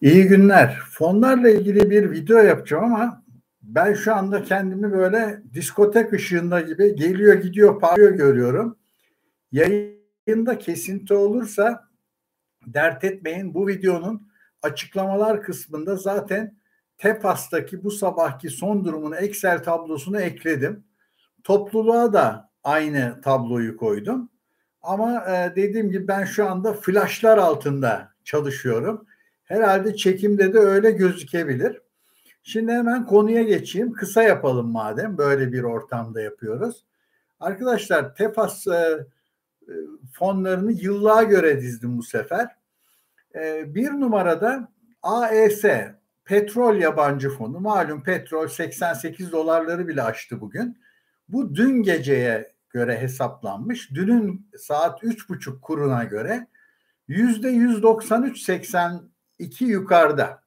İyi günler. Fonlarla ilgili bir video yapacağım ama ben şu anda kendimi böyle diskotek ışığında gibi geliyor gidiyor parlıyor görüyorum. Yayında kesinti olursa dert etmeyin. Bu videonun açıklamalar kısmında zaten TEPAS'taki bu sabahki son durumun Excel tablosunu ekledim. Topluluğa da aynı tabloyu koydum. Ama e, dediğim gibi ben şu anda flashlar altında çalışıyorum. Herhalde çekimde de öyle gözükebilir. Şimdi hemen konuya geçeyim. Kısa yapalım madem böyle bir ortamda yapıyoruz. Arkadaşlar Tefas e, e, fonlarını yıllığa göre dizdim bu sefer. E, bir numarada AES petrol yabancı fonu. Malum petrol 88 dolarları bile aştı bugün. Bu dün geceye göre hesaplanmış. Dünün saat 3.30 kuruna göre yüzde 193.80 iki yukarıda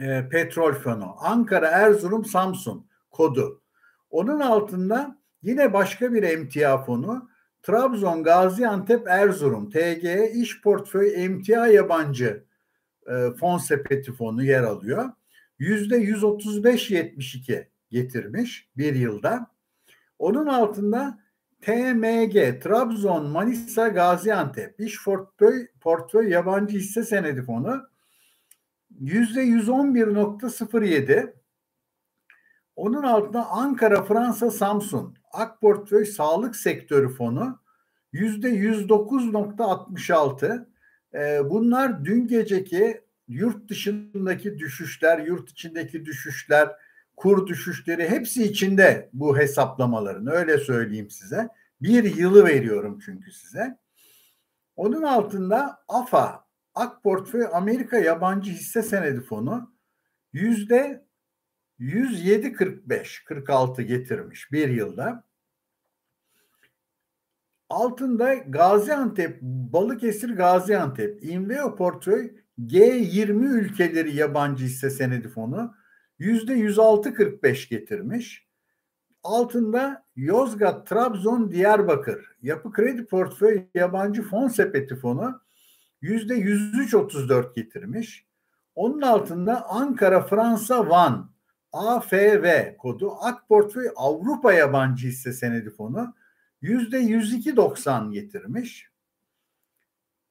e, petrol fonu. Ankara, Erzurum, Samsun kodu. Onun altında yine başka bir emtia fonu. Trabzon, Gaziantep, Erzurum, TG İş Portföy Emtia Yabancı e, Fon Sepeti Fonu yer alıyor. Yüzde 135-72 getirmiş bir yılda. Onun altında TMG, Trabzon, Manisa, Gaziantep İş Portföy, Portföy Yabancı Hisse Senedi Fonu 111.07 onun altında Ankara, Fransa, Samsun Ak Portföy Sağlık Sektörü Fonu yüzde 109.66 ee, bunlar dün geceki yurt dışındaki düşüşler, yurt içindeki düşüşler, kur düşüşleri hepsi içinde bu hesaplamaların öyle söyleyeyim size. Bir yılı veriyorum çünkü size. Onun altında AFA Ak Portföy Amerika Yabancı Hisse Senedi Fonu yüzde 107.45 46 getirmiş bir yılda. Altında Gaziantep, Balıkesir Gaziantep, Inveo Portföy G20 ülkeleri yabancı hisse senedi fonu yüzde 106.45 getirmiş. Altında Yozgat, Trabzon, Diyarbakır Yapı Kredi Portföy Yabancı Fon Sepeti Fonu yüzde 103.34 getirmiş. Onun altında Ankara, Fransa, Van, AFV kodu AK Portföy Avrupa Yabancı Hisse Senedi Fonu yüzde 102.90 getirmiş.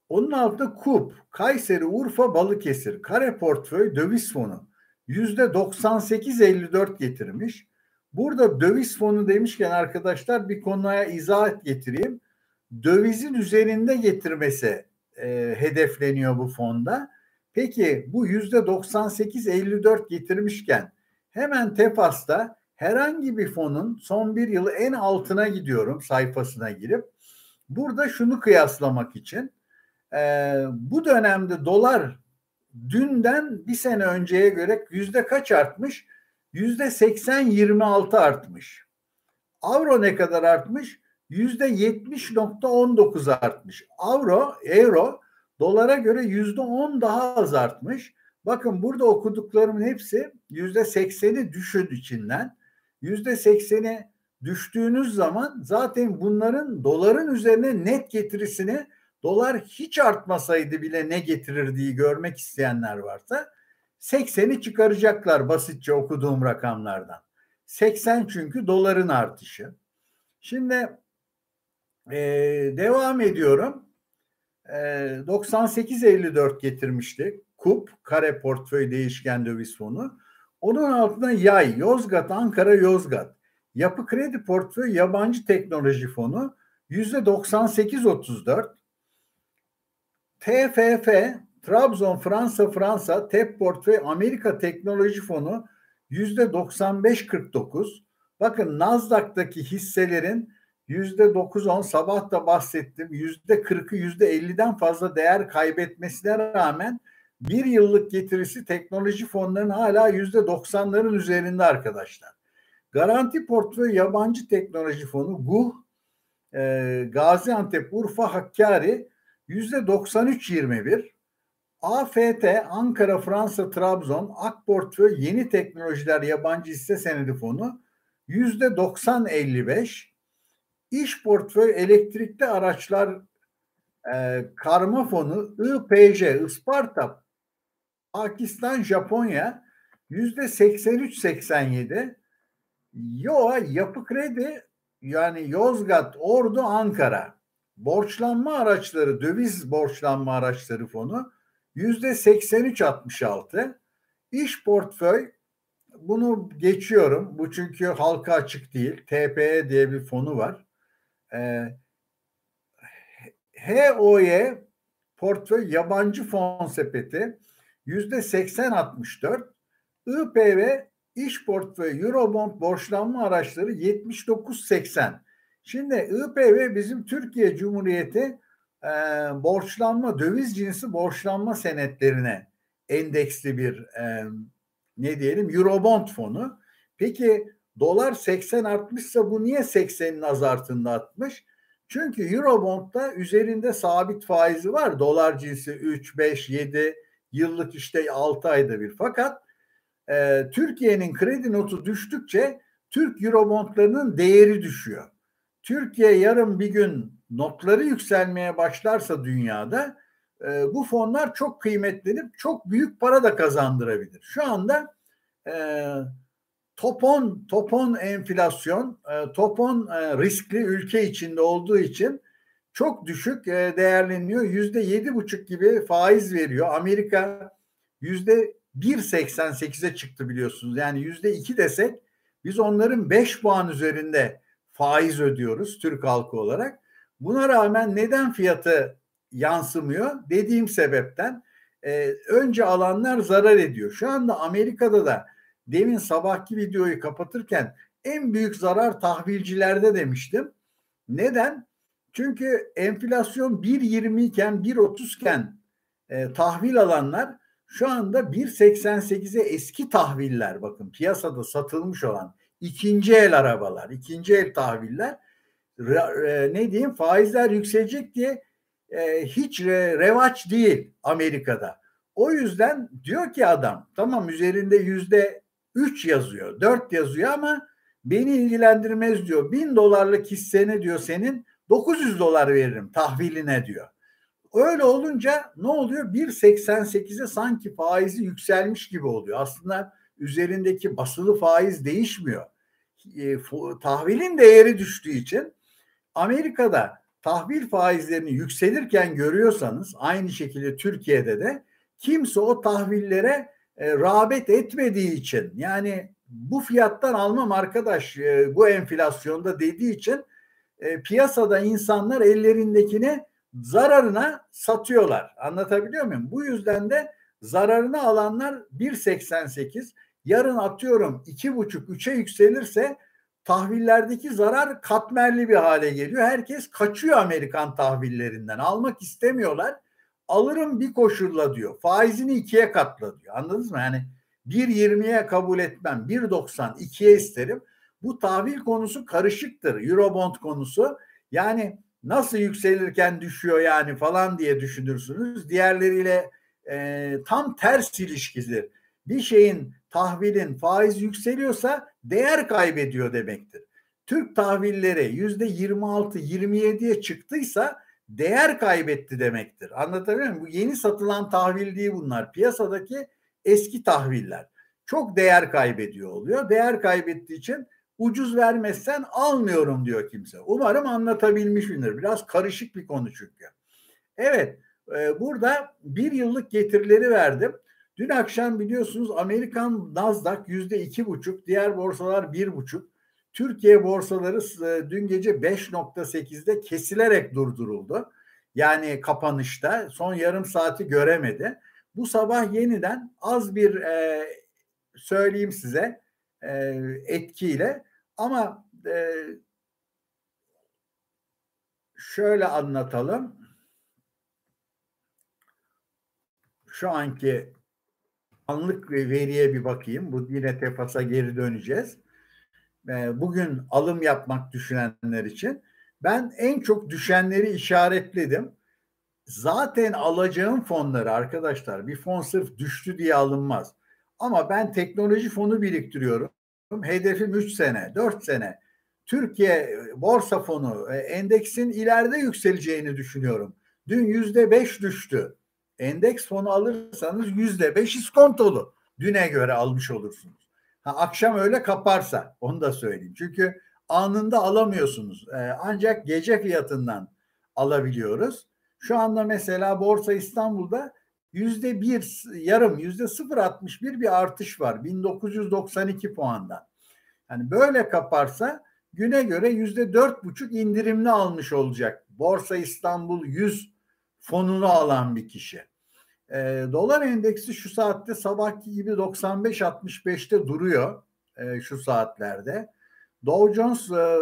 Onun altında KUP, Kayseri, Urfa, Balıkesir, Kare Portföy Döviz Fonu yüzde 98.54 getirmiş. Burada döviz fonu demişken arkadaşlar bir konuya izah getireyim. Dövizin üzerinde getirmesi e, hedefleniyor bu fonda. Peki bu yüzde 98-54 getirmişken hemen Tefas'ta herhangi bir fonun son bir yılı en altına gidiyorum sayfasına girip burada şunu kıyaslamak için e, bu dönemde dolar dünden bir sene önceye göre yüzde kaç artmış? Yüzde 80-26 artmış. Avro ne kadar artmış? Yüzde 70.19 artmış. Avro, euro dolara göre yüzde 10 daha az artmış. Bakın burada okuduklarımın hepsi yüzde 80'i düşün içinden. Yüzde 80'i düştüğünüz zaman zaten bunların doların üzerine net getirisini dolar hiç artmasaydı bile ne getirirdiği görmek isteyenler varsa 80'i çıkaracaklar basitçe okuduğum rakamlardan. 80 çünkü doların artışı. Şimdi ee, devam ediyorum. Ee, 98.54 getirmişti. KUP, kare portföy değişken döviz fonu. Onun altında yay, Yozgat, Ankara, Yozgat. Yapı kredi portföy yabancı teknoloji fonu yüzde 98.34. TFF, Trabzon, Fransa, Fransa, TEP portföy Amerika teknoloji fonu yüzde 95.49. Bakın Nasdaq'taki hisselerin 9-10 sabah da bahsettim. Yüzde 40'ı yüzde 50'den fazla değer kaybetmesine rağmen bir yıllık getirisi teknoloji fonlarının hala yüzde 90'ların üzerinde arkadaşlar. Garanti portföy yabancı teknoloji fonu GUH e, Gaziantep, Urfa, Hakkari yüzde 93-21. AFT Ankara, Fransa, Trabzon, AK portföy yeni teknolojiler yabancı hisse senedi fonu yüzde 90-55. İş portföy elektrikli araçlar e, karma fonu IPJ, Isparta Pakistan, Japonya yüzde 83-87. Yo yapı kredi yani Yozgat, Ordu, Ankara borçlanma araçları, döviz borçlanma araçları fonu yüzde 83-66. İş portföy bunu geçiyorum. Bu çünkü halka açık değil. TPE diye bir fonu var. Ee, HOY portföy yabancı fon sepeti yüzde 80-64. IPV iş portföy Eurobond borçlanma araçları 79-80. Şimdi IPV bizim Türkiye Cumhuriyeti e, borçlanma, döviz cinsi borçlanma senetlerine endeksli bir e, ne diyelim Eurobond fonu. Peki dolar 80 artmışsa bu niye 80'in azartında artmış? Çünkü Eurobond'da üzerinde sabit faizi var. Dolar cinsi 3, 5, 7 yıllık işte 6 ayda bir. Fakat e, Türkiye'nin kredi notu düştükçe Türk Eurobondlarının değeri düşüyor. Türkiye yarın bir gün notları yükselmeye başlarsa dünyada e, bu fonlar çok kıymetlenip çok büyük para da kazandırabilir. Şu anda e, topon topon enflasyon, e, topon e, riskli ülke içinde olduğu için çok düşük e, değerleniyor. Yüzde yedi buçuk gibi faiz veriyor. Amerika yüzde 1.88'e çıktı biliyorsunuz. Yani yüzde iki desek biz onların 5 puan üzerinde faiz ödüyoruz Türk halkı olarak. Buna rağmen neden fiyatı yansımıyor? Dediğim sebepten önce alanlar zarar ediyor. Şu anda Amerika'da da demin sabahki videoyu kapatırken en büyük zarar tahvilcilerde demiştim. Neden? Çünkü enflasyon 1.20 iken 1.30 iken e, tahvil alanlar şu anda 1.88'e eski tahviller bakın piyasada satılmış olan ikinci el arabalar, ikinci el tahviller e, ne diyeyim faizler yükselecek diye e, hiç re, revaç değil Amerika'da. O yüzden diyor ki adam tamam üzerinde yüzde üç yazıyor, dört yazıyor ama beni ilgilendirmez diyor. Bin dolarlık hissene diyor senin 900 dolar veririm tahviline diyor. Öyle olunca ne oluyor? 1.88'e sanki faizi yükselmiş gibi oluyor. Aslında üzerindeki basılı faiz değişmiyor. E, tahvilin değeri düştüğü için Amerika'da tahvil faizlerini yükselirken görüyorsanız aynı şekilde Türkiye'de de kimse o tahvillere e, rağbet etmediği için yani bu fiyattan almam arkadaş e, bu enflasyonda dediği için e, piyasada insanlar ellerindekini zararına satıyorlar. Anlatabiliyor muyum? Bu yüzden de zararını alanlar 1.88 yarın atıyorum 2.5-3'e yükselirse tahvillerdeki zarar katmerli bir hale geliyor. Herkes kaçıyor Amerikan tahvillerinden. Almak istemiyorlar. Alırım bir koşulla diyor. Faizini ikiye katla diyor. Anladınız mı? Yani 1.20'ye kabul etmem. 1.90 ikiye isterim. Bu tahvil konusu karışıktır. Eurobond konusu. Yani nasıl yükselirken düşüyor yani falan diye düşünürsünüz. Diğerleriyle e, tam ters ilişkisidir. Bir şeyin tahvilin faiz yükseliyorsa değer kaybediyor demektir. Türk tahvilleri yüzde 26-27'ye çıktıysa değer kaybetti demektir. Anlatabiliyor muyum? Bu yeni satılan tahvil değil bunlar. Piyasadaki eski tahviller. Çok değer kaybediyor oluyor. Değer kaybettiği için ucuz vermezsen almıyorum diyor kimse. Umarım anlatabilmişimdir. Biraz karışık bir konu çünkü. Evet e, burada bir yıllık getirileri verdim. Dün akşam biliyorsunuz Amerikan Nasdaq yüzde iki buçuk, diğer borsalar bir buçuk. Türkiye borsaları e, dün gece 5.8'de kesilerek durduruldu. Yani kapanışta son yarım saati göremedi. Bu sabah yeniden az bir e, söyleyeyim size e, etkiyle ama e, şöyle anlatalım. Şu anki anlık veriye bir bakayım. Bu yine TEFAS'a geri döneceğiz. Ee, bugün alım yapmak düşünenler için ben en çok düşenleri işaretledim. Zaten alacağım fonları arkadaşlar bir fon sırf düştü diye alınmaz. Ama ben teknoloji fonu biriktiriyorum. Hedefim 3 sene, 4 sene. Türkiye borsa fonu e, endeksin ileride yükseleceğini düşünüyorum. Dün yüzde beş düştü. Endeks fonu alırsanız yüzde beş iskontolu. Düne göre almış olursunuz. Ha, akşam öyle kaparsa onu da söyleyeyim. Çünkü anında alamıyorsunuz. Ee, ancak gece fiyatından alabiliyoruz. Şu anda mesela Borsa İstanbul'da yüzde bir yarım yüzde 0.61 bir artış var 1992 puandan. Yani böyle kaparsa güne göre yüzde dört buçuk indirimli almış olacak. Borsa İstanbul 100 fonunu alan bir kişi. E, dolar endeksi şu saatte sabahki gibi 95-65'te duruyor e, şu saatlerde. Dow Jones e,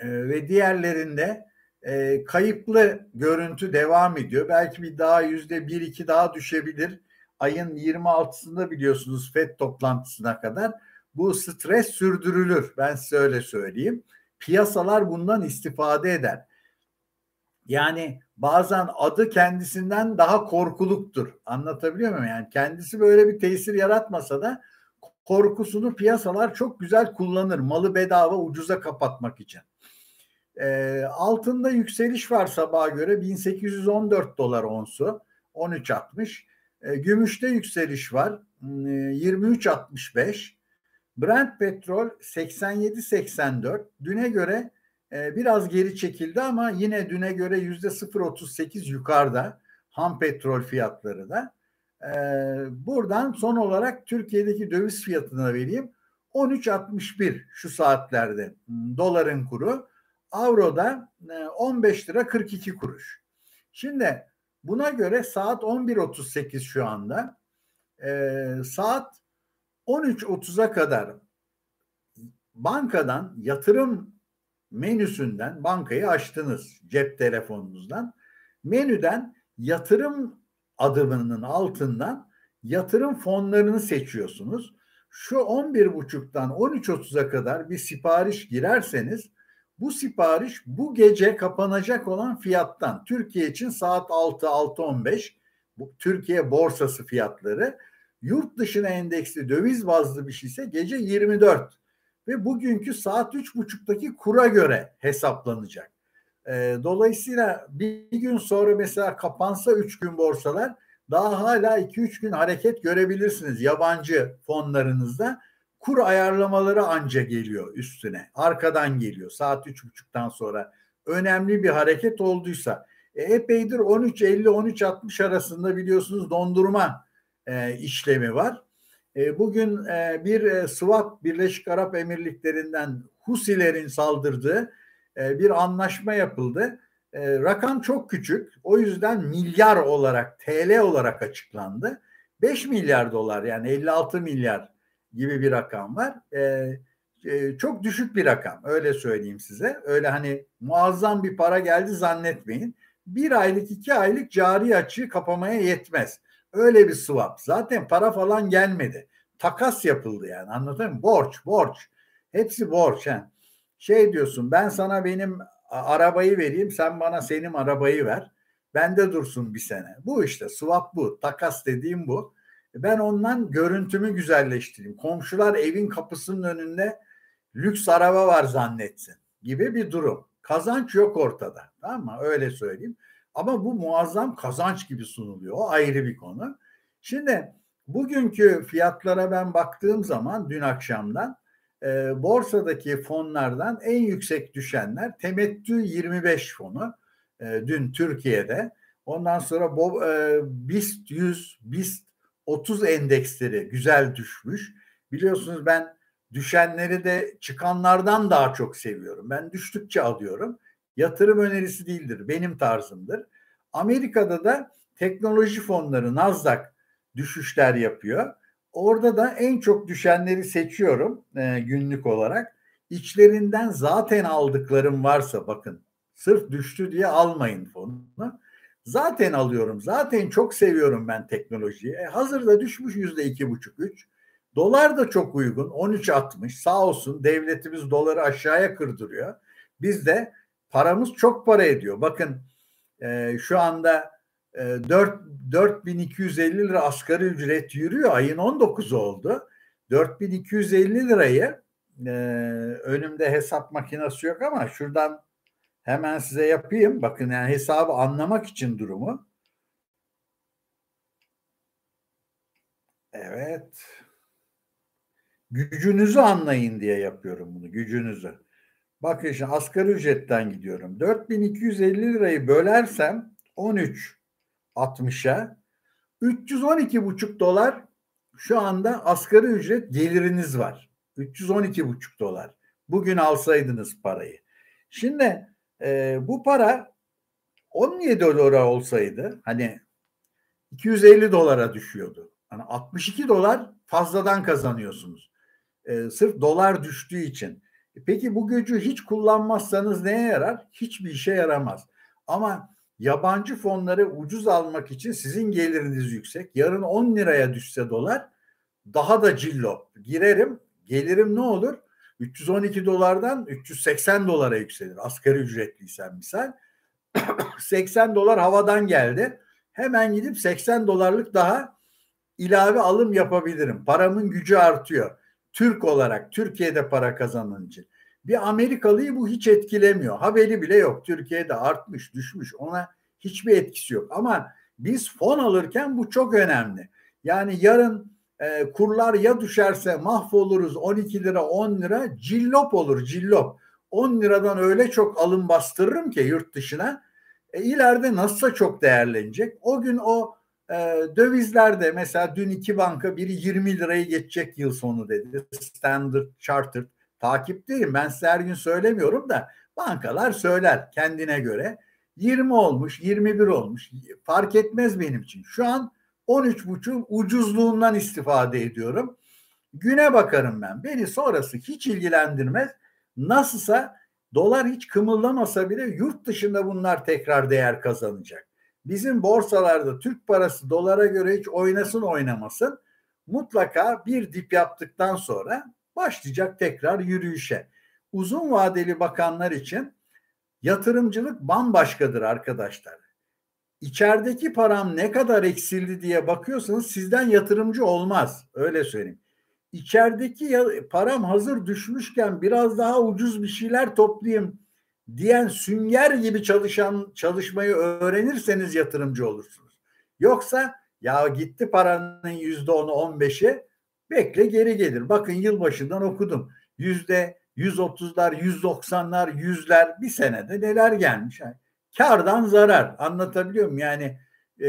e, ve diğerlerinde e, kayıplı görüntü devam ediyor. Belki bir daha yüzde bir iki daha düşebilir. Ayın 26'sında biliyorsunuz FED toplantısına kadar bu stres sürdürülür. Ben size öyle söyleyeyim. Piyasalar bundan istifade eder. Yani bazen adı kendisinden daha korkuluktur. Anlatabiliyor muyum? Yani kendisi böyle bir tesir yaratmasa da korkusunu piyasalar çok güzel kullanır. Malı bedava ucuza kapatmak için. E, altında yükseliş var sabaha göre 1814 dolar onsu 13.60. E, gümüşte yükseliş var e, 23.65. Brent petrol 87.84. Düne göre biraz geri çekildi ama yine düne göre yüzde 0.38 yukarıda ham petrol fiyatları da. E, buradan son olarak Türkiye'deki döviz fiyatına vereyim. 13.61 şu saatlerde doların kuru. Avro'da 15 e, lira 42 kuruş. Şimdi buna göre saat 11.38 şu anda. E, saat 13.30'a kadar bankadan yatırım menüsünden bankayı açtınız cep telefonunuzdan. Menüden yatırım adımının altından yatırım fonlarını seçiyorsunuz. Şu 11.30'dan 13.30'a kadar bir sipariş girerseniz bu sipariş bu gece kapanacak olan fiyattan Türkiye için saat 6 6.15 bu Türkiye borsası fiyatları yurt dışına endeksli döviz bazlı bir şeyse gece 24 ve bugünkü saat 3.30'daki kura göre hesaplanacak. E, dolayısıyla bir gün sonra mesela kapansa 3 gün borsalar daha hala 2-3 gün hareket görebilirsiniz yabancı fonlarınızda kur ayarlamaları anca geliyor üstüne. Arkadan geliyor saat üç buçuktan sonra. Önemli bir hareket olduysa. E, epeydir 13.50-13.60 arasında biliyorsunuz dondurma e, işlemi var. E, bugün e, bir e, swap Birleşik Arap Emirlikleri'nden Husilerin saldırdığı bir anlaşma yapıldı. Rakam çok küçük. O yüzden milyar olarak TL olarak açıklandı. 5 milyar dolar yani 56 milyar gibi bir rakam var. Çok düşük bir rakam öyle söyleyeyim size. Öyle hani muazzam bir para geldi zannetmeyin. Bir aylık iki aylık cari açığı kapamaya yetmez. Öyle bir swap. Zaten para falan gelmedi. Takas yapıldı yani anladın mı? Borç, borç. Hepsi borç. He. Şey diyorsun ben sana benim arabayı vereyim sen bana senin arabayı ver. Bende dursun bir sene. Bu işte swap bu. Takas dediğim bu. Ben ondan görüntümü güzelleştireyim. Komşular evin kapısının önünde lüks araba var zannetsin gibi bir durum. Kazanç yok ortada. Tamam mı? Öyle söyleyeyim. Ama bu muazzam kazanç gibi sunuluyor. O ayrı bir konu. Şimdi bugünkü fiyatlara ben baktığım zaman dün akşamdan e, borsadaki fonlardan en yüksek düşenler temettü 25 fonu e, dün Türkiye'de. Ondan sonra Bo, e, BIST 100, BIST 30 endeksleri güzel düşmüş. Biliyorsunuz ben düşenleri de çıkanlardan daha çok seviyorum. Ben düştükçe alıyorum. Yatırım önerisi değildir. Benim tarzımdır. Amerika'da da teknoloji fonları Nasdaq düşüşler yapıyor. Orada da en çok düşenleri seçiyorum e, günlük olarak. İçlerinden zaten aldıklarım varsa bakın sırf düştü diye almayın fonunu. Zaten alıyorum. Zaten çok seviyorum ben teknolojiyi. E, hazırda düşmüş yüzde iki buçuk üç. Dolar da çok uygun. 13.60 sağ olsun devletimiz doları aşağıya kırdırıyor. Biz de paramız çok para ediyor. Bakın e, şu anda e, 4 4250 lira asgari ücret yürüyor. Ayın 19'u oldu. 4250 lirayı e, önümde hesap makinesi yok ama şuradan Hemen size yapayım. Bakın yani hesabı anlamak için durumu. Evet. Gücünüzü anlayın diye yapıyorum bunu. Gücünüzü. Bakın şimdi asgari ücretten gidiyorum. 4250 lirayı bölersem 13 60'a 312,5 dolar şu anda asgari ücret geliriniz var. 312,5 dolar. Bugün alsaydınız parayı. Şimdi e, bu para 17 dolar olsaydı hani 250 dolara düşüyordu. Hani 62 dolar fazladan kazanıyorsunuz. E, sırf dolar düştüğü için. E, peki bu gücü hiç kullanmazsanız neye yarar? Hiçbir işe yaramaz. Ama yabancı fonları ucuz almak için sizin geliriniz yüksek. Yarın 10 liraya düşse dolar daha da cillo. Girerim, gelirim ne olur? 312 dolardan 380 dolara yükselir. Asgari ücretliysen misal. 80 dolar havadan geldi. Hemen gidip 80 dolarlık daha ilave alım yapabilirim. Paramın gücü artıyor. Türk olarak Türkiye'de para kazanan için. Bir Amerikalıyı bu hiç etkilemiyor. Haberi bile yok. Türkiye'de artmış, düşmüş. Ona hiçbir etkisi yok. Ama biz fon alırken bu çok önemli. Yani yarın e, kurlar ya düşerse mahvoluruz 12 lira 10 lira cillop olur cillop. 10 liradan öyle çok alım bastırırım ki yurt dışına. E, ileride nasılsa çok değerlenecek. O gün o e, dövizlerde mesela dün iki banka biri 20 lirayı geçecek yıl sonu dedi. Standard Chartered takipteyim. Ben size her gün söylemiyorum da bankalar söyler kendine göre. 20 olmuş, 21 olmuş. Fark etmez benim için. Şu an 13,5 ucuzluğundan istifade ediyorum. Güne bakarım ben. Beni sonrası hiç ilgilendirmez. Nasılsa dolar hiç kımıldamasa bile yurt dışında bunlar tekrar değer kazanacak. Bizim borsalarda Türk parası dolara göre hiç oynasın oynamasın mutlaka bir dip yaptıktan sonra başlayacak tekrar yürüyüşe. Uzun vadeli bakanlar için yatırımcılık bambaşkadır arkadaşlar. İçerideki param ne kadar eksildi diye bakıyorsanız sizden yatırımcı olmaz. Öyle söyleyeyim. İçerideki param hazır düşmüşken biraz daha ucuz bir şeyler toplayayım diyen sünger gibi çalışan çalışmayı öğrenirseniz yatırımcı olursunuz. Yoksa ya gitti paranın yüzde onu on beşi bekle geri gelir. Bakın yılbaşından okudum. Yüzde 130'lar, 190'lar, yüzler bir senede neler gelmiş. Yani kardan zarar anlatabiliyor muyum? Yani e,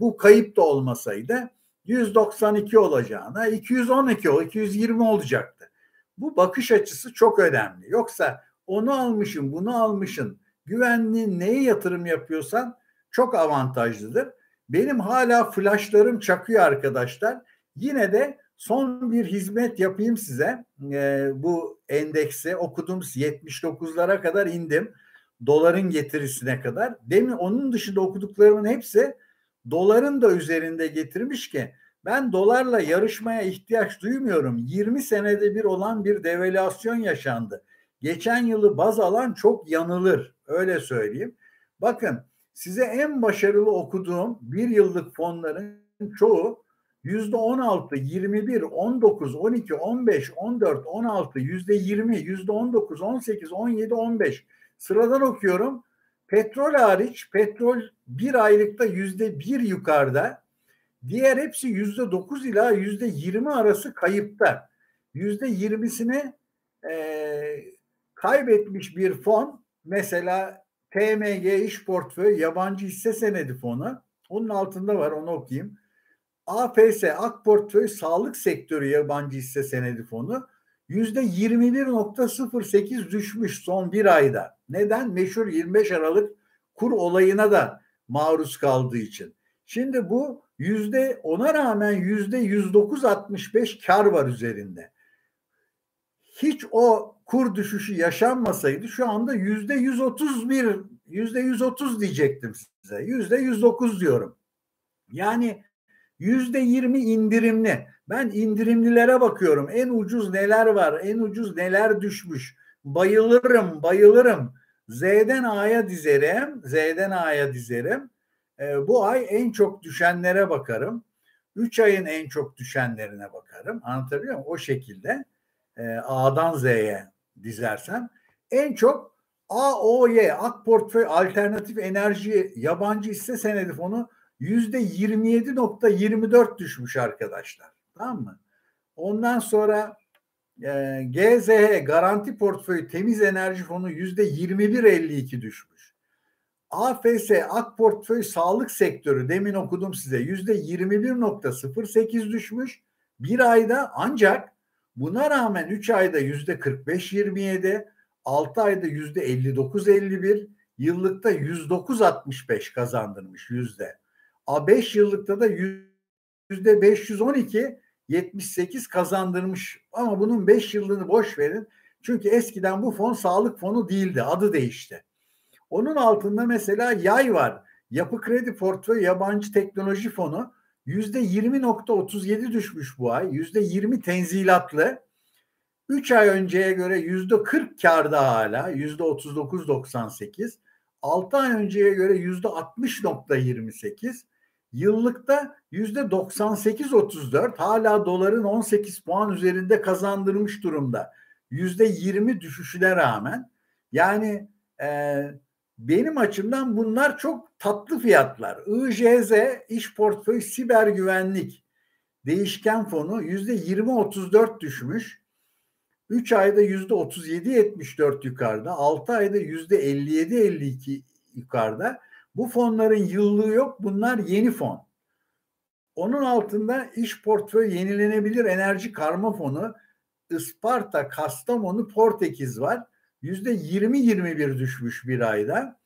bu kayıp da olmasaydı 192 olacağına 212 o 220 olacaktı. Bu bakış açısı çok önemli. Yoksa onu almışım, bunu almışın. Güvenli neye yatırım yapıyorsan çok avantajlıdır. Benim hala flashlarım çakıyor arkadaşlar. Yine de son bir hizmet yapayım size. Ee, bu endeksi okudum 79'lara kadar indim. Doların getirisine kadar. Demin onun dışında okuduklarımın hepsi doların da üzerinde getirmiş ki ben dolarla yarışmaya ihtiyaç duymuyorum. 20 senede bir olan bir devalüasyon yaşandı. Geçen yılı baz alan çok yanılır. Öyle söyleyeyim. Bakın size en başarılı okuduğum bir yıllık fonların çoğu yüzde 16, 21, 19, 12, 15, 14, 16, yüzde 20, yüzde 19, 18, 17, 15 sıradan okuyorum. Petrol hariç petrol bir aylıkta yüzde bir yukarıda diğer hepsi yüzde dokuz ila yüzde yirmi arası kayıpta. Yüzde yirmisini kaybetmiş bir fon mesela TMG iş portföy yabancı hisse senedi fonu onun altında var onu okuyayım. APS Ak Portföy Sağlık Sektörü Yabancı Hisse Senedi Fonu yüzde 21.08 düşmüş son bir ayda. Neden? Meşhur 25 Aralık kur olayına da maruz kaldığı için. Şimdi bu yüzde ona rağmen yüzde 109.65 kar var üzerinde. Hiç o kur düşüşü yaşanmasaydı şu anda yüzde 131 yüzde 130 diyecektim size. Yüzde 109 diyorum. Yani yüzde 20 indirimli. Ben indirimlilere bakıyorum. En ucuz neler var? En ucuz neler düşmüş? Bayılırım, bayılırım. Z'den A'ya dizerim. Z'den A'ya dizerim. E, bu ay en çok düşenlere bakarım. 3 ayın en çok düşenlerine bakarım. Anlatabiliyor muyum? O şekilde e, A'dan Z'ye dizersem en çok AOY, Ak Portföy Alternatif Enerji Yabancı Hisse Senedi Fonu yüzde 27.24 düşmüş arkadaşlar. Tamam mı? Ondan sonra e, GZH Garanti Portföyü Temiz Enerji Fonu yüzde 21.52 düşmüş. AFS Ak Portföy Sağlık Sektörü demin okudum size yüzde 21.08 düşmüş bir ayda ancak buna rağmen 3 ayda yüzde 45-27 6 ayda yüzde 59-51 yıllıkta 109-65 kazandırmış yüzde. A 5 yıllıkta da yüzde 512 78 kazandırmış ama bunun 5 yıllığını boş verin. Çünkü eskiden bu fon sağlık fonu değildi. Adı değişti. Onun altında mesela yay var. Yapı Kredi Portföy Yabancı Teknoloji Fonu %20.37 düşmüş bu ay. Yüzde 20 tenzilatlı. 3 ay önceye göre yüzde 40 karda hala. Yüzde 39.98. 6 ay önceye göre yüzde 60.28. Yıllıkta yüzde 98.34 hala doların 18 puan üzerinde kazandırmış durumda. Yüzde 20 düşüşüne rağmen. Yani e, benim açımdan bunlar çok tatlı fiyatlar. IJZ iş portföy siber güvenlik değişken fonu yüzde 20-34 düşmüş. 3 ayda yüzde 37-74 yukarıda, 6 ayda yüzde 57-52 yukarıda. Bu fonların yıllığı yok. Bunlar yeni fon. Onun altında iş portföy yenilenebilir enerji karma fonu Isparta, Kastamonu, Portekiz var. Yüzde 20-21 düşmüş bir ayda.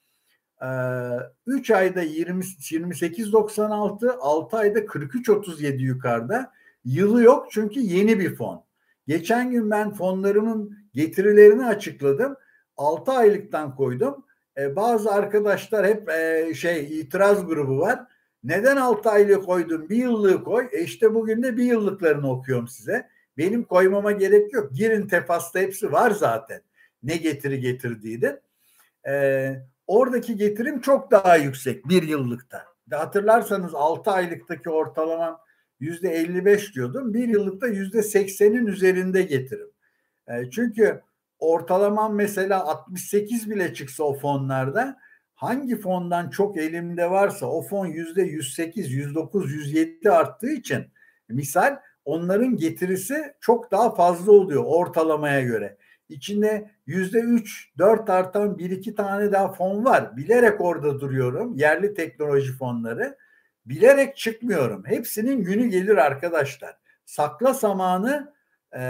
3 ayda 20, 28.96, 6 ayda 43.37 yukarıda. Yılı yok çünkü yeni bir fon. Geçen gün ben fonlarımın getirilerini açıkladım. 6 aylıktan koydum. Ee, bazı arkadaşlar hep e, şey itiraz grubu var. Neden 6 aylık koydun? Bir yıllığı koy. E işte bugün de bir yıllıklarını okuyorum size. Benim koymama gerek yok. Girin tefasta hepsi var zaten. Ne getiri getirdiğini. Ee, oradaki getirim çok daha yüksek bir yıllıkta. Hatırlarsanız 6 aylıktaki ortalama yüzde 55 diyordum. Bir yıllıkta yüzde 80'in üzerinde getirim. E, çünkü ortalamam mesela 68 bile çıksa o fonlarda hangi fondan çok elimde varsa o fon yüzde 108, 109, 107 arttığı için misal onların getirisi çok daha fazla oluyor ortalamaya göre. İçinde yüzde üç, dört artan bir iki tane daha fon var. Bilerek orada duruyorum. Yerli teknoloji fonları. Bilerek çıkmıyorum. Hepsinin günü gelir arkadaşlar. Sakla samanı e,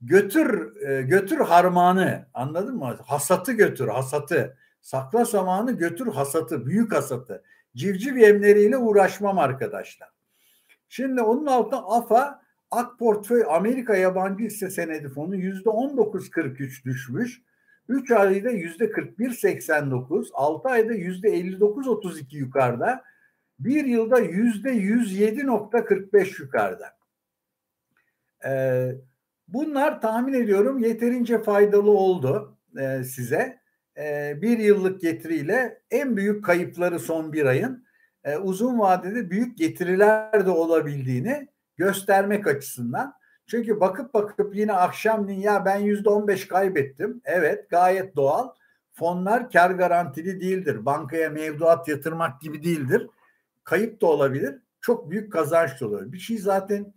götür e, götür harmanı anladın mı? Hasatı götür hasatı. Sakla samanı götür hasatı. Büyük hasatı. Civciv yemleriyle uğraşmam arkadaşlar. Şimdi onun altında AFA Ak Portföy Amerika Yabancı Hisse Senedi Fonu yüzde 19.43 düşmüş. 3 ayda yüzde 41.89, 6 ayda yüzde 59.32 yukarıda. Bir yılda yüzde 107.45 yukarıda. Ee, bunlar tahmin ediyorum yeterince faydalı oldu e, size. E, bir yıllık getiriyle en büyük kayıpları son bir ayın e, uzun vadede büyük getiriler de olabildiğini göstermek açısından. Çünkü bakıp bakıp yine akşamleyin ya ben yüzde on beş kaybettim. Evet gayet doğal. Fonlar kar garantili değildir. Bankaya mevduat yatırmak gibi değildir. Kayıp da olabilir. Çok büyük kazanç da olabilir. Bir şey zaten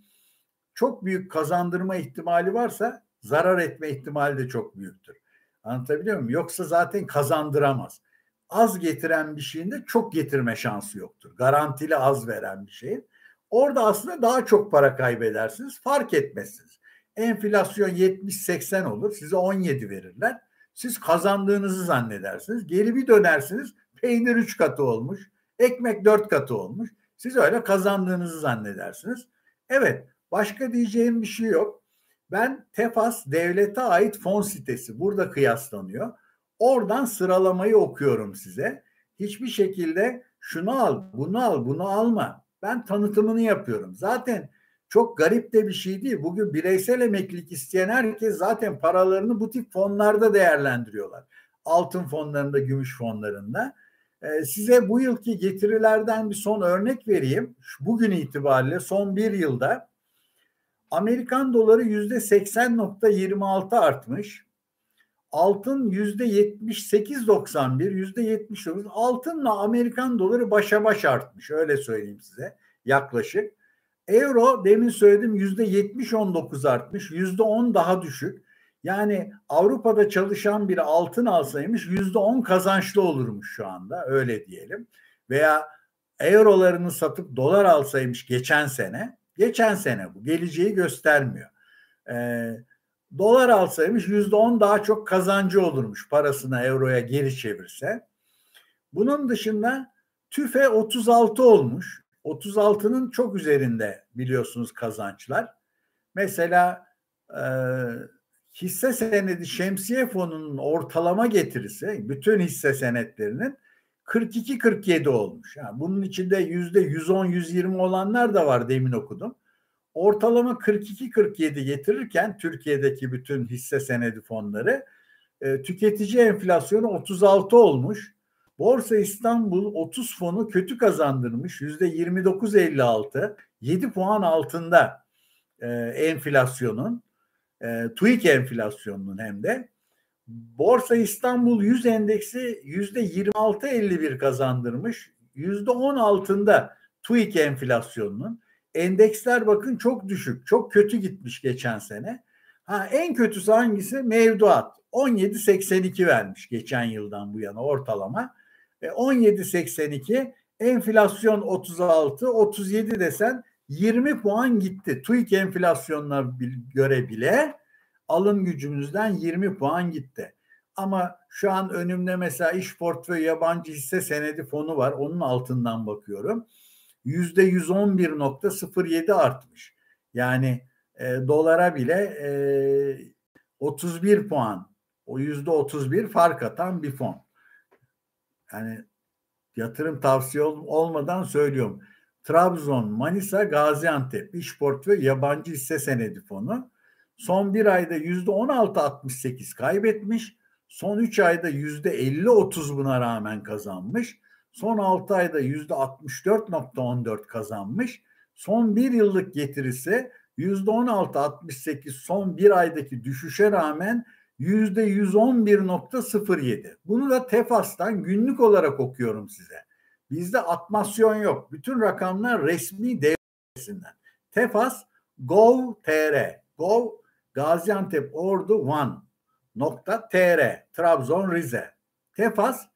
çok büyük kazandırma ihtimali varsa zarar etme ihtimali de çok büyüktür. Anlatabiliyor muyum? Yoksa zaten kazandıramaz. Az getiren bir şeyin de çok getirme şansı yoktur. Garantili az veren bir şeyin. Orada aslında daha çok para kaybedersiniz. Fark etmezsiniz. Enflasyon 70-80 olur. Size 17 verirler. Siz kazandığınızı zannedersiniz. Geri bir dönersiniz. Peynir 3 katı olmuş. Ekmek 4 katı olmuş. Siz öyle kazandığınızı zannedersiniz. Evet. Başka diyeceğim bir şey yok. Ben Tefas devlete ait fon sitesi burada kıyaslanıyor. Oradan sıralamayı okuyorum size. Hiçbir şekilde şunu al, bunu al, bunu alma. Ben tanıtımını yapıyorum. Zaten çok garip de bir şey değil. Bugün bireysel emeklilik isteyen herkes zaten paralarını bu tip fonlarda değerlendiriyorlar. Altın fonlarında, gümüş fonlarında. Ee, size bu yılki getirilerden bir son örnek vereyim. Bugün itibariyle son bir yılda Amerikan doları yüzde 80.26 artmış. Altın yüzde 78.91, yüzde 79. Altınla Amerikan doları başa baş artmış. Öyle söyleyeyim size yaklaşık. Euro demin söyledim yüzde 70-19 artmış. Yüzde 10 daha düşük. Yani Avrupa'da çalışan bir altın alsaymış yüzde 10 kazançlı olurmuş şu anda öyle diyelim. Veya eurolarını satıp dolar alsaymış geçen sene. Geçen sene bu geleceği göstermiyor. Ee, dolar alsaymış yüzde on daha çok kazancı olurmuş parasını euroya geri çevirse. Bunun dışında tüfe 36 olmuş. 36'nın çok üzerinde biliyorsunuz kazançlar. Mesela e, hisse senedi şemsiye fonunun ortalama getirisi bütün hisse senetlerinin 42-47 olmuş. Yani bunun içinde yüzde 110-120 olanlar da var demin okudum. Ortalama 42-47 getirirken Türkiye'deki bütün hisse senedi fonları e, tüketici enflasyonu 36 olmuş. Borsa İstanbul 30 fonu kötü kazandırmış. Yüzde 29.56 7 puan altında e, enflasyonun e, TÜİK enflasyonunun hem de Borsa İstanbul 100 endeksi yüzde 26.51 kazandırmış. Yüzde 10 altında TÜİK enflasyonunun. Endeksler bakın çok düşük, çok kötü gitmiş geçen sene. Ha en kötüsü hangisi? Mevduat. 17.82 vermiş geçen yıldan bu yana ortalama. E, 17.82 enflasyon 36, 37 desen 20 puan gitti. TÜİK enflasyonuna göre bile alım gücümüzden 20 puan gitti. Ama şu an önümde mesela iş portföy yabancı hisse senedi fonu var. Onun altından bakıyorum. Yüzde 111.07 artmış. Yani e, dolara bile e, 31 puan, o yüzde 31 fark atan bir fon. Yani yatırım tavsiye olmadan söylüyorum. Trabzon, Manisa, Gaziantep iş portföy yabancı hisse senedi fonu Son bir ayda yüzde 16.68 kaybetmiş. Son 3 ayda yüzde 50-30 buna rağmen kazanmış. Son 6 ayda yüzde 64.14 kazanmış. Son bir yıllık getirisi yüzde 16.68 son bir aydaki düşüşe rağmen yüzde 111.07. Bunu da Tefas'tan günlük olarak okuyorum size. Bizde atmasyon yok. Bütün rakamlar resmi devletinden. Tefas Gov.tr Gov Gaziantep Ordu Van nokta tr Trabzon Rize Tefas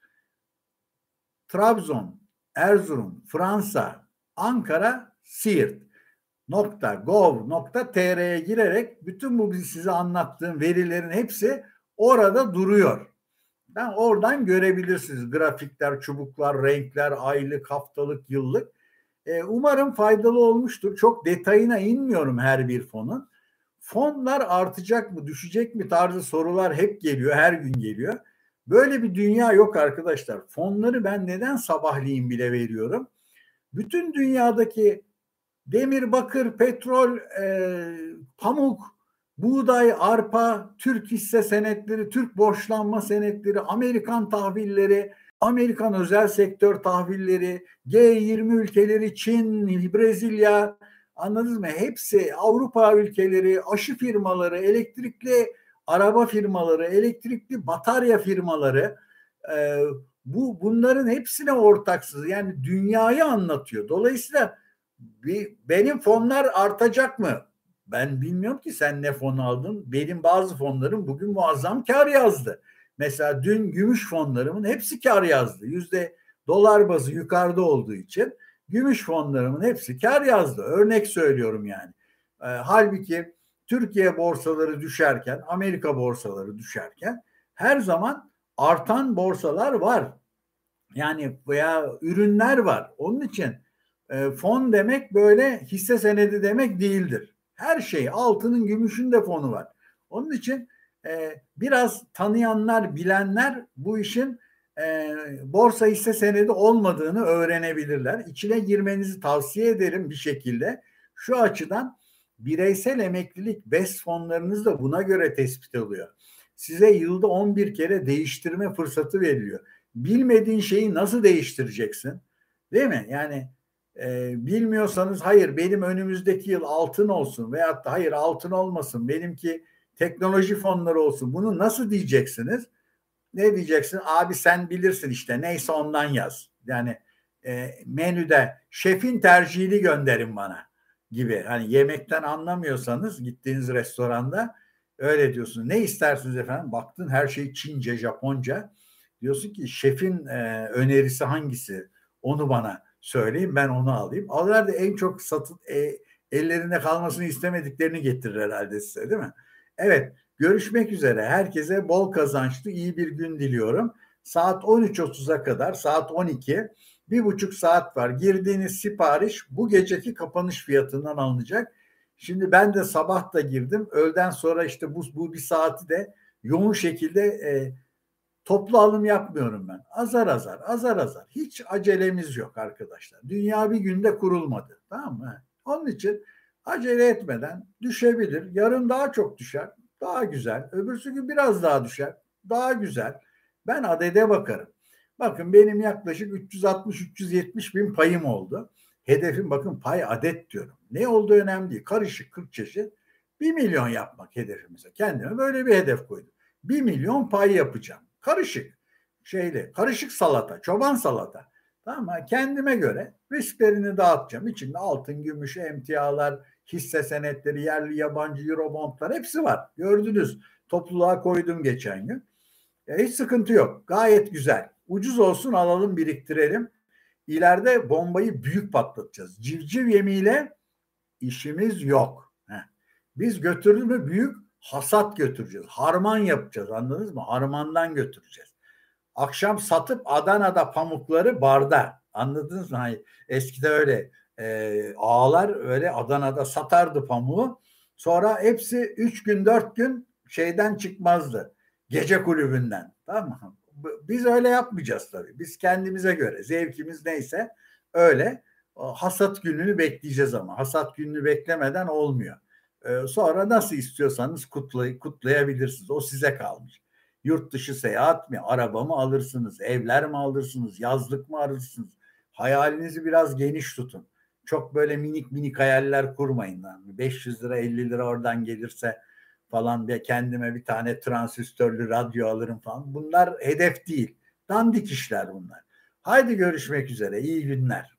Trabzon Erzurum Fransa Ankara Siirt nokta girerek bütün bu size anlattığım verilerin hepsi orada duruyor. Ben oradan görebilirsiniz grafikler, çubuklar, renkler, aylık, haftalık, yıllık. Ee, umarım faydalı olmuştur. Çok detayına inmiyorum her bir fonun fonlar artacak mı, düşecek mi tarzı sorular hep geliyor, her gün geliyor. Böyle bir dünya yok arkadaşlar. Fonları ben neden sabahleyin bile veriyorum? Bütün dünyadaki demir, bakır, petrol, e, pamuk, buğday, arpa, Türk hisse senetleri, Türk borçlanma senetleri, Amerikan tahvilleri, Amerikan özel sektör tahvilleri, G20 ülkeleri, Çin, Brezilya, Anladınız mı? Hepsi Avrupa ülkeleri, aşı firmaları, elektrikli araba firmaları, elektrikli batarya firmaları e, bu bunların hepsine ortaksız. Yani dünyayı anlatıyor. Dolayısıyla bir, benim fonlar artacak mı? Ben bilmiyorum ki sen ne fon aldın. Benim bazı fonlarım bugün muazzam kar yazdı. Mesela dün gümüş fonlarımın hepsi kar yazdı. Yüzde dolar bazı yukarıda olduğu için gümüş fonlarımın hepsi kar yazdı. Örnek söylüyorum yani. E, halbuki Türkiye borsaları düşerken, Amerika borsaları düşerken her zaman artan borsalar var. Yani veya ürünler var. Onun için e, fon demek böyle hisse senedi demek değildir. Her şey altının gümüşün de fonu var. Onun için e, biraz tanıyanlar, bilenler bu işin e, borsa hisse senedi olmadığını öğrenebilirler. İçine girmenizi tavsiye ederim bir şekilde. Şu açıdan bireysel emeklilik BES fonlarınız da buna göre tespit oluyor. Size yılda 11 kere değiştirme fırsatı veriliyor. Bilmediğin şeyi nasıl değiştireceksin? Değil mi? Yani e, bilmiyorsanız hayır benim önümüzdeki yıl altın olsun veyahut da hayır altın olmasın benimki teknoloji fonları olsun. Bunu nasıl diyeceksiniz? Ne diyeceksin? Abi sen bilirsin işte neyse ondan yaz. Yani e, menüde şefin tercihini gönderin bana gibi. Hani yemekten anlamıyorsanız gittiğiniz restoranda öyle diyorsunuz. Ne istersiniz efendim? Baktın her şey Çince, Japonca. Diyorsun ki şefin e, önerisi hangisi? Onu bana söyleyin ben onu alayım. Alırlar da en çok satın e, ellerinde kalmasını istemediklerini getirir herhalde size değil mi? Evet görüşmek üzere. Herkese bol kazançlı iyi bir gün diliyorum. Saat 13.30'a kadar saat 12 bir buçuk saat var. Girdiğiniz sipariş bu geceki kapanış fiyatından alınacak. Şimdi ben de sabah da girdim. Öğleden sonra işte bu, bu bir saati de yoğun şekilde e, toplu alım yapmıyorum ben. Azar azar, azar azar. Hiç acelemiz yok arkadaşlar. Dünya bir günde kurulmadı. Tamam mı? Onun için acele etmeden düşebilir. Yarın daha çok düşer. Daha güzel. Öbürsü gün biraz daha düşer. Daha güzel. Ben adede bakarım. Bakın benim yaklaşık 360-370 bin payım oldu. Hedefim bakın pay adet diyorum. Ne oldu önemli değil. Karışık 40 çeşit 1 milyon yapmak hedefimize. Kendime böyle bir hedef koydum. 1 milyon pay yapacağım. Karışık şeyle karışık salata, çoban salata. Tamam mı? Kendime göre risklerini dağıtacağım. İçinde altın, gümüş, emtialar, hisse senetleri, yerli, yabancı, eurobondlar hepsi var. Gördünüz. Topluluğa koydum geçen gün. E, hiç sıkıntı yok. Gayet güzel. Ucuz olsun alalım biriktirelim. İleride bombayı büyük patlatacağız. Civciv yemiyle işimiz yok. Heh. Biz götürdü mü büyük hasat götüreceğiz. Harman yapacağız anladınız mı? Harmandan götüreceğiz. Akşam satıp Adana'da pamukları barda. Anladınız mı? Hani eskide öyle e, ağalar öyle Adana'da satardı pamuğu. Sonra hepsi üç gün dört gün şeyden çıkmazdı. Gece kulübünden. Tamam mı? Biz öyle yapmayacağız tabii. Biz kendimize göre zevkimiz neyse öyle hasat gününü bekleyeceğiz ama hasat gününü beklemeden olmuyor. Ee, sonra nasıl istiyorsanız kutlay kutlayabilirsiniz. O size kalmış. Yurt dışı seyahat mi, araba mı alırsınız, evler mi alırsınız, yazlık mı alırsınız? Hayalinizi biraz geniş tutun. Çok böyle minik minik hayaller kurmayın. 500 lira 50 lira oradan gelirse falan ve kendime bir tane transistörlü radyo alırım falan. Bunlar hedef değil. Dandik işler bunlar. Haydi görüşmek üzere. İyi günler.